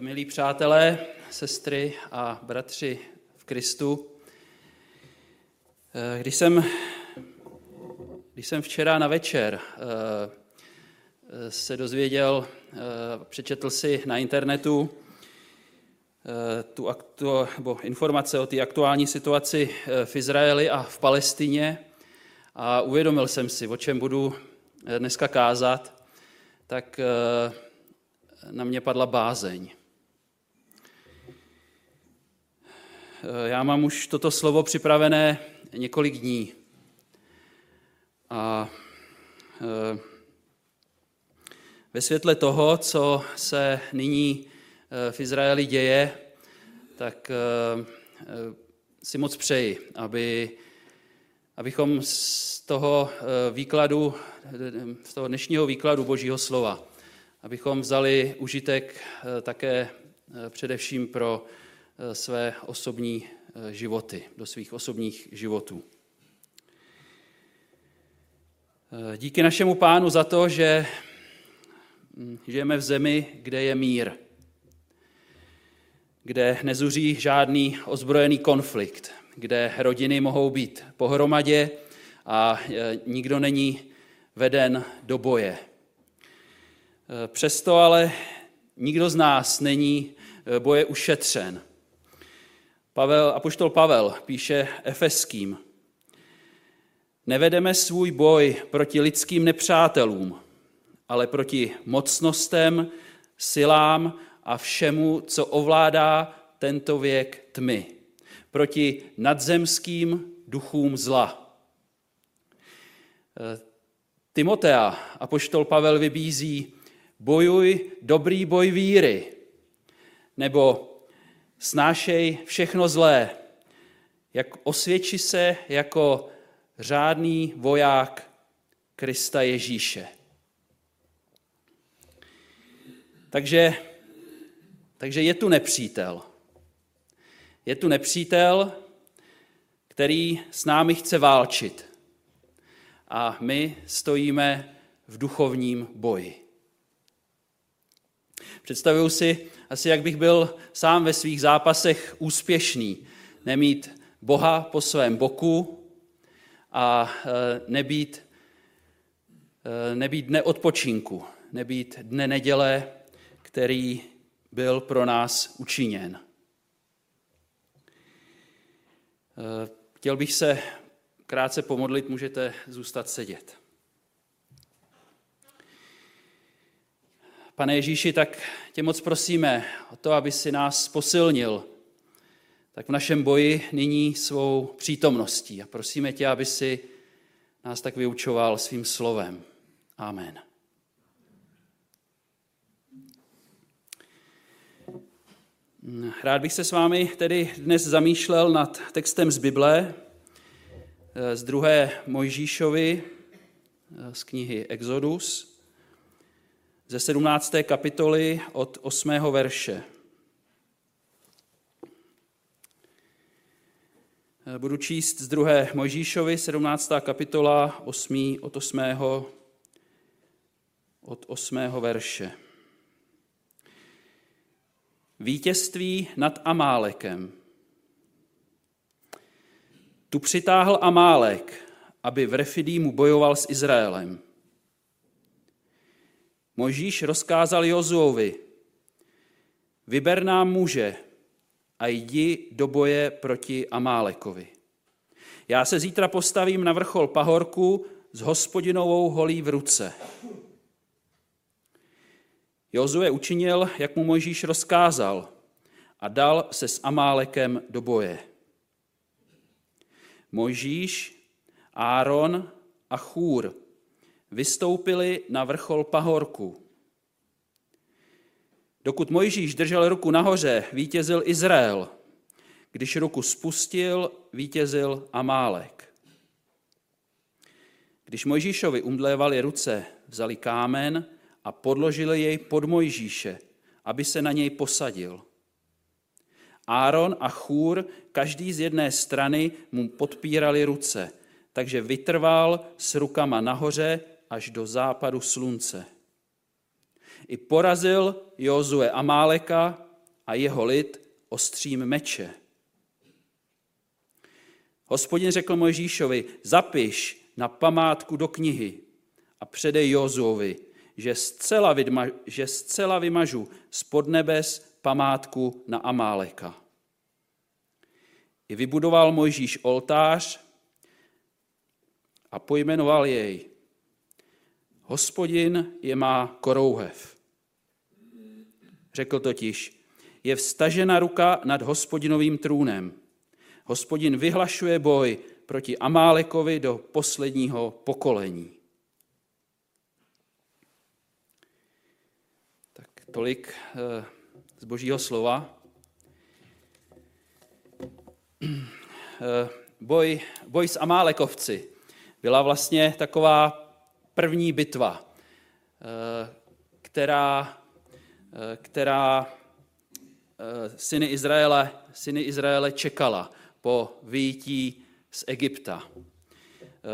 milí přátelé, sestry a bratři v Kristu, eh, když jsem, když jsem včera na večer eh, se dozvěděl, eh, přečetl si na internetu tu aktu, nebo informace o té aktuální situaci v Izraeli a v Palestině a uvědomil jsem si, o čem budu dneska kázat, tak na mě padla bázeň. Já mám už toto slovo připravené několik dní. A e, ve světle toho, co se nyní e, v Izraeli děje, tak e, si moc přeji, aby, abychom z toho výkladu, z toho dnešního výkladu Božího slova, abychom vzali užitek eh, také eh, především pro eh, své osobní životy, do svých osobních životů. Díky našemu pánu za to, že hm, žijeme v zemi, kde je mír, kde nezuří žádný ozbrojený konflikt, kde rodiny mohou být pohromadě a nikdo není veden do boje. Eh, přesto ale nikdo z nás není eh, boje ušetřen. Pavel, apoštol Pavel píše Efeským. Nevedeme svůj boj proti lidským nepřátelům, ale proti mocnostem, silám a všemu, co ovládá tento věk tmy. Proti nadzemským duchům zla. Eh, Timotea apoštol Pavel vybízí, bojuj dobrý boj víry, nebo snášej všechno zlé, jak osvědči se jako řádný voják Krista Ježíše. Takže, takže je tu nepřítel. Je tu nepřítel, který s námi chce válčit. A my stojíme v duchovním boji. Představuju si asi, jak bych byl sám ve svých zápasech úspěšný. Nemít Boha po svém boku a e, nebýt, e, nebýt dne odpočinku, nebýt dne neděle, který byl pro nás učiněn. E, chtěl bych se krátce pomodlit, můžete zůstat sedět. Pane Ježíši, tak tě moc prosíme o to, aby si nás posilnil tak v našem boji nyní svou přítomností. A prosíme tě, aby si nás tak vyučoval svým slovem. Amen. Rád bych se s vámi tedy dnes zamýšlel nad textem z Bible, z druhé Mojžíšovi, z knihy Exodus ze 17. kapitoly od 8. verše. Budu číst z druhé Mojžíšovi, 17. kapitola 8. od 8. od 8. verše. Vítězství nad Amálekem. Tu přitáhl Amálek, aby v Refidímu bojoval s Izraelem. Možíš rozkázal Jozuovi, vyber nám muže a jdi do boje proti Amálekovi. Já se zítra postavím na vrchol pahorku s hospodinovou holí v ruce. Jozue učinil, jak mu Mojžíš rozkázal a dal se s Amálekem do boje. Mojžíš, Áron a Chúr vystoupili na vrchol pahorku. Dokud Mojžíš držel ruku nahoře, vítězil Izrael. Když ruku spustil, vítězil Amálek. Když Mojžíšovi umdlévali ruce, vzali kámen a podložili jej pod Mojžíše, aby se na něj posadil. Áron a Chúr, každý z jedné strany, mu podpírali ruce, takže vytrval s rukama nahoře až do západu slunce. I porazil Jozue Amáleka a jeho lid ostřím meče. Hospodin řekl Mojžíšovi, zapiš na památku do knihy a předej Jozuovi, že zcela, vydma, že zcela vymažu spod nebes památku na Amáleka. I vybudoval Mojžíš oltář a pojmenoval jej. Hospodin je má korouhev. Řekl totiž, je vstažena ruka nad hospodinovým trůnem. Hospodin vyhlašuje boj proti Amálekovi do posledního pokolení. Tak tolik eh, z božího slova. Eh, boj, boj s Amálekovci byla vlastně taková první bitva, eh, která, která syny Izraele, syny Izraele čekala po výjití z Egypta.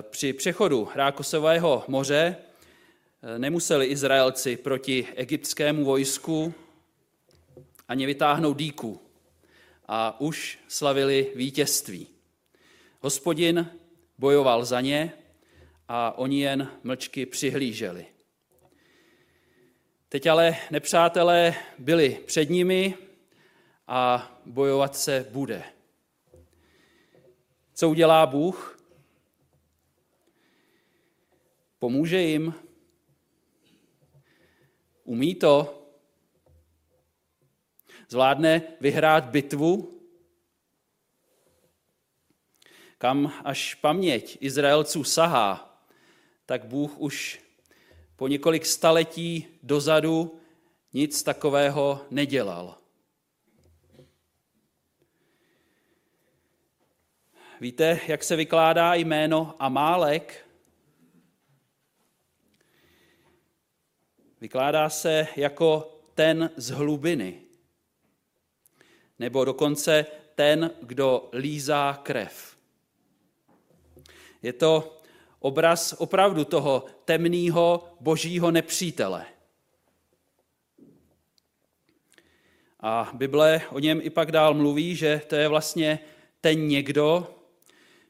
Při přechodu Rákosového moře nemuseli Izraelci proti egyptskému vojsku ani vytáhnout díku a už slavili vítězství. Hospodin bojoval za ně a oni jen mlčky přihlíželi. Teď ale nepřátelé byli před nimi a bojovat se bude. Co udělá Bůh? Pomůže jim? Umí to? Zvládne vyhrát bitvu? Kam až paměť Izraelců sahá, tak Bůh už po několik staletí dozadu nic takového nedělal. Víte, jak se vykládá jméno Amálek? Vykládá se jako ten z hlubiny, nebo dokonce ten, kdo lízá krev. Je to obraz opravdu toho temného božího nepřítele. A Bible o něm i pak dál mluví, že to je vlastně ten někdo,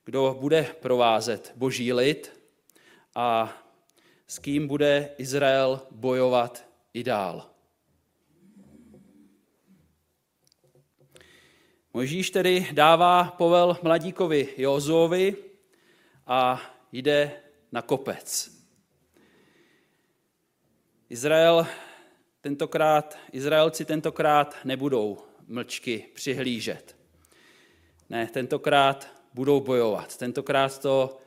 kdo bude provázet boží lid a s kým bude Izrael bojovat i dál. Možíš tedy dává povel mladíkovi Jozuovi a jde na kopec. Izrael tentokrát, Izraelci tentokrát nebudou mlčky přihlížet. Ne, tentokrát budou bojovat. Tentokrát to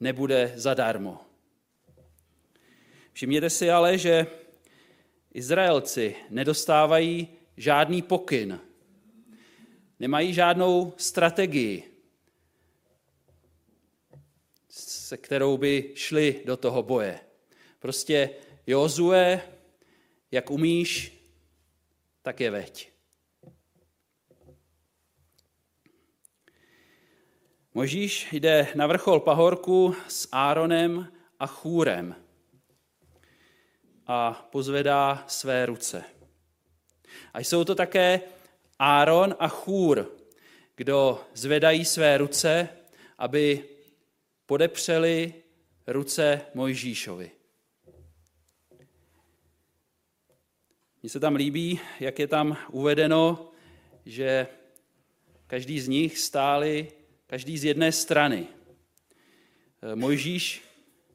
nebude zadarmo. Všimněte si ale, že Izraelci nedostávají žádný pokyn, nemají žádnou strategii, se kterou by šli do toho boje. Prostě Jozue, jak umíš, tak je veď. Možíš jde na vrchol pahorku s Áronem a Chúrem a pozvedá své ruce. A jsou to také Áron a Chůr, kdo zvedají své ruce, aby podepřeli ruce Mojžíšovi. Mně se tam líbí, jak je tam uvedeno, že každý z nich stáli každý z jedné strany. Eh, Mojžíš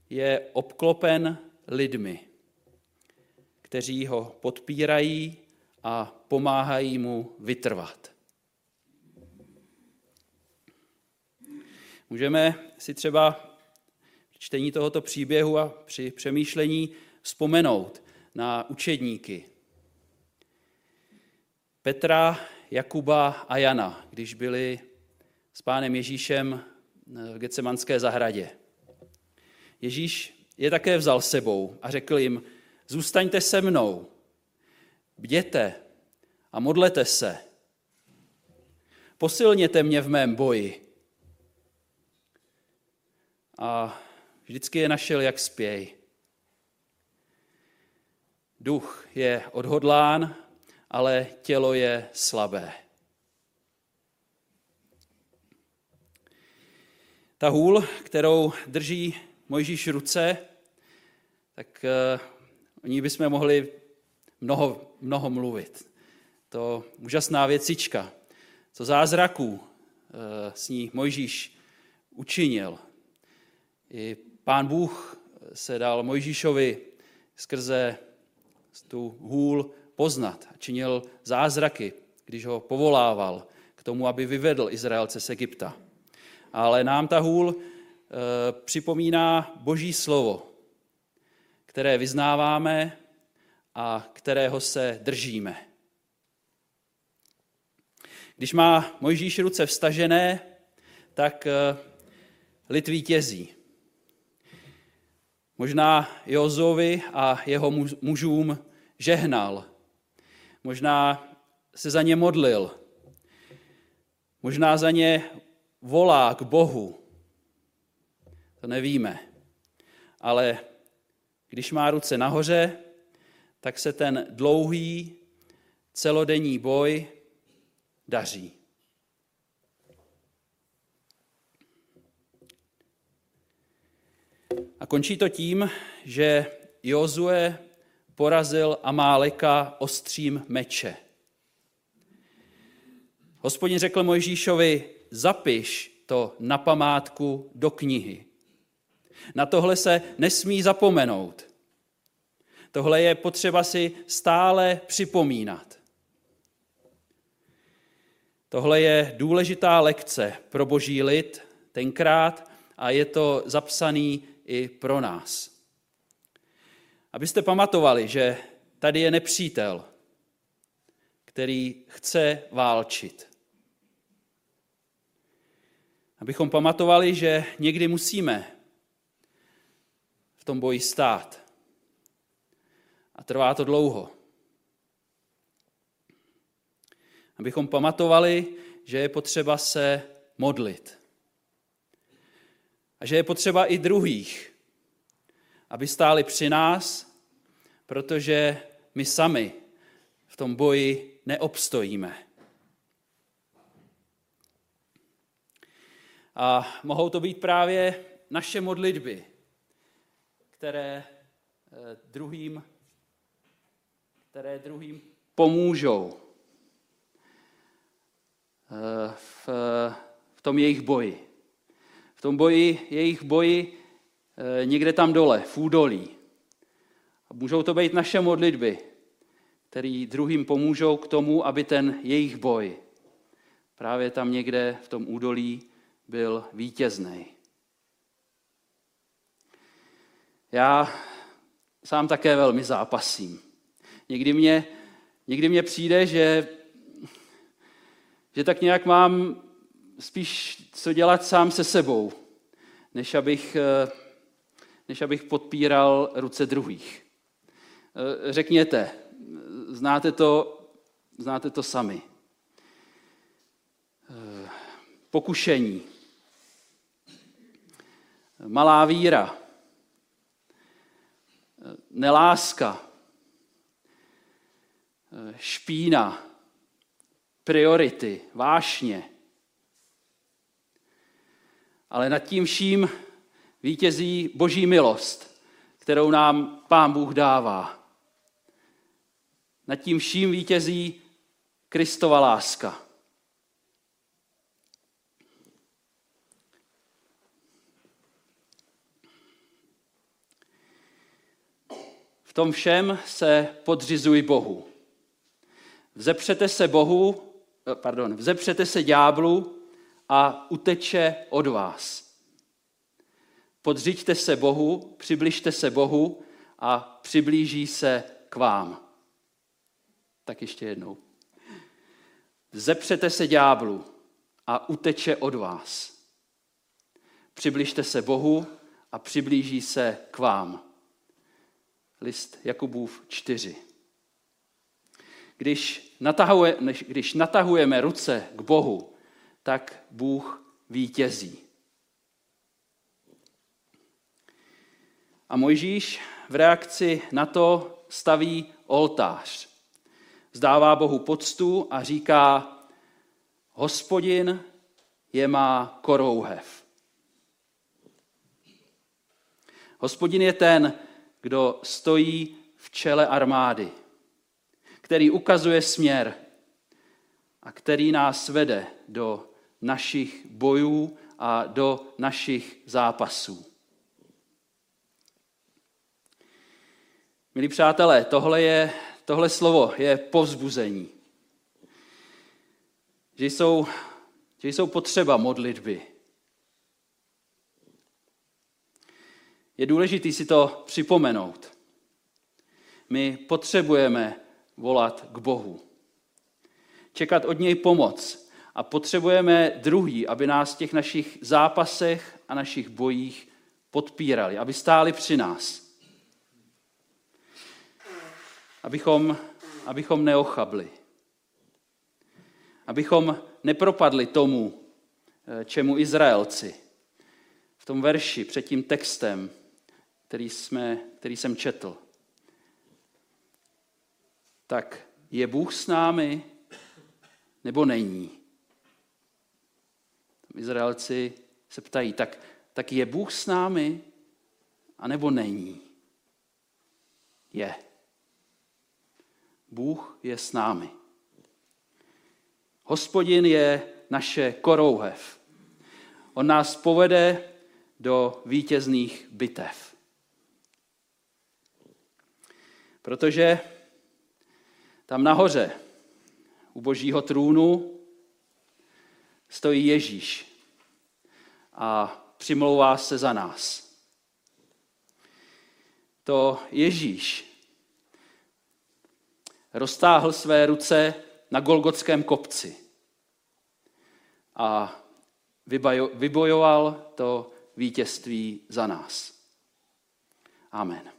je obklopen lidmi, kteří ho podpírají a pomáhají mu vytrvat. Můžeme si třeba v čtení tohoto příběhu a při přemýšlení vzpomenout na učedníky. Petra, Jakuba a Jana, když byli s pánem Ježíšem v Getsemanské zahradě. Ježíš je také vzal sebou a řekl jim, zůstaňte se mnou, bděte a modlete se. Posilněte mě v mém boji. A vždycky je našel, jak spěj. duch je odhodlán, ale tělo je slabé. Ta hůl, kterou drží Mojžíš ruce, tak uh, o ní bychom mohli mnoho, mnoho mluvit. To úžasná věcička, co zázraků uh, s ní Mojžíš učinil. I pán Bůh se dal Mojžíšovi skrze tu hůl poznat a činil zázraky, když ho povolával k tomu, aby vyvedl Izraelce z Egypta. Ale nám ta hůl e, připomíná Boží slovo, které vyznáváme a kterého se držíme. Když má Mojžíš ruce vstažené, tak e, lid vítězí. Možná Jozovi a jeho mužům žehnal. Možná se za ně modlil. Možná za ně volá k Bohu. To nevíme. Ale když má ruce nahoře, tak se ten dlouhý celodenní boj daří. A končí to tím, že Jozue porazil Amáleka ostřím meče. Hospodin řekl Mojžíšovi, zapiš to na památku do knihy. Na tohle se nesmí zapomenout. Tohle je potřeba si stále připomínat. Tohle je důležitá lekce pro boží lid tenkrát a je to zapsaný i pro nás. Abyste pamatovali, že tady je nepřítel, který chce válčit. Abychom pamatovali, že někdy musíme v tom boji stát. A trvá to dlouho. Abychom pamatovali, že je potřeba se modlit. A že je potřeba i druhých, aby stáli při nás, protože my sami v tom boji neobstojíme. A mohou to být právě naše modlitby, které eh, druhým, které druhým pomůžou eh, v, v tom jejich boji. Tom boji, jejich boji eh, někde tam dole, v údolí. A můžou to být naše modlitby, které druhým pomůžou k tomu, aby ten jejich boj právě tam někde v tom údolí byl vítězný. Já sám také velmi zápasím. Někdy mě, někdy mě přijde, že, že tak nějak mám spíš co dělat sám se sebou, než abych, než abych podpíral ruce druhých. Řekněte, znáte to, znáte to sami. Pokušení, malá víra, neláska, špína, priority, vášně. Ale nad tím vším vítězí boží milost, kterou nám Pán Bůh dává. Nad tím vším vítězí Kristova láska. V tom všem se podřizuj Bohu. Vzepřete se Bohu, eh, pardon, vzepřete se ďáblu a uteče od vás. Podřiďte se Bohu, přibližte se Bohu a přiblíží se k vám. Tak ještě jednou. Vzepřete se ďáblu a uteče od vás. Přibližte se Bohu a přiblíží se k vám list Jakubův 4. Když, natahuje, když natahujeme ruce k Bohu, tak Bůh vítězí. A Mojžíš v reakci na to staví oltář. Zdává Bohu poctu a říká, hospodin je má korouhev. Hospodin je ten, kdo stojí v čele armády, který ukazuje směr a který nás vede do našich bojů a do našich zápasů. Milí přátelé, tohle, je, tohle slovo je povzbuzení. Že jsou, že jsou potřeba modlitby. Je důležité si to připomenout. My potřebujeme volat k Bohu. Čekat od něj pomoc. A potřebujeme druhý, aby nás v těch našich zápasech a našich bojích podpírali, aby stáli při nás. Abychom, abychom neochabli. Abychom nepropadli tomu, eh, čemu Izraelci. V tom verši před tím textem, který, jsme, který jsem četl tak je Bůh s námi nebo není? Izraelci se ptají, tak, tak je Bůh s námi a nebo není? Je. Bůh je s námi. Hospodin je naše korouhev. On nás povede do vítězných bitev. Protože tam nahoře, u božího trůnu, stojí Ježíš a přimlouvá se za nás. To Ježíš roztáhl své ruce na Golgotském kopci a vybojoval to vítězství za nás. Amen.